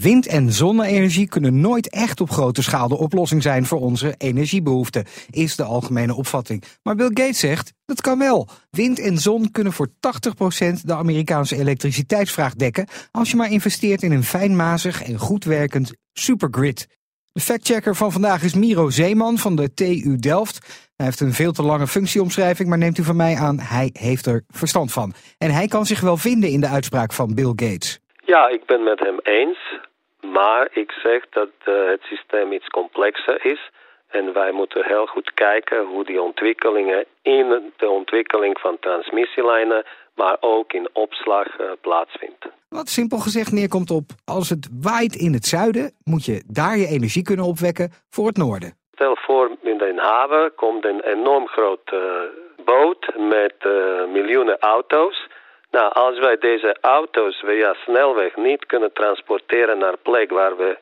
Wind- en zonne-energie kunnen nooit echt op grote schaal de oplossing zijn voor onze energiebehoeften, is de algemene opvatting. Maar Bill Gates zegt dat kan wel. Wind en zon kunnen voor 80% de Amerikaanse elektriciteitsvraag dekken als je maar investeert in een fijnmazig en goed werkend supergrid. De factchecker van vandaag is Miro Zeeman van de TU Delft. Hij heeft een veel te lange functieomschrijving, maar neemt u van mij aan, hij heeft er verstand van. En hij kan zich wel vinden in de uitspraak van Bill Gates. Ja, ik ben met hem eens. Maar ik zeg dat uh, het systeem iets complexer is. En wij moeten heel goed kijken hoe die ontwikkelingen in de ontwikkeling van transmissielijnen, maar ook in opslag uh, plaatsvindt. Wat simpel gezegd neerkomt op, als het waait in het zuiden, moet je daar je energie kunnen opwekken voor het noorden. Stel voor, in de haven komt een enorm grote uh, boot met miljoenen auto's. Nou, als wij deze auto's via snelweg niet kunnen transporteren naar plek waar we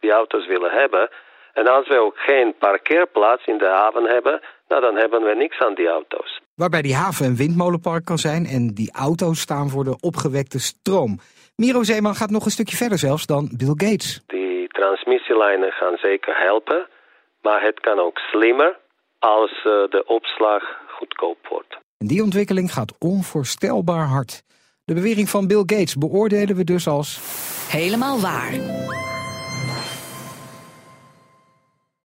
die auto's willen hebben, en als we ook geen parkeerplaats in de haven hebben, nou dan hebben we niks aan die auto's. Waarbij die haven een windmolenpark kan zijn en die auto's staan voor de opgewekte stroom. Miro Zeeman gaat nog een stukje verder zelfs dan Bill Gates. Die transmissielijnen gaan zeker helpen, maar het kan ook slimmer als uh, de opslag goedkoop wordt. En die ontwikkeling gaat onvoorstelbaar hard. De bewering van Bill Gates beoordelen we dus als... Helemaal waar.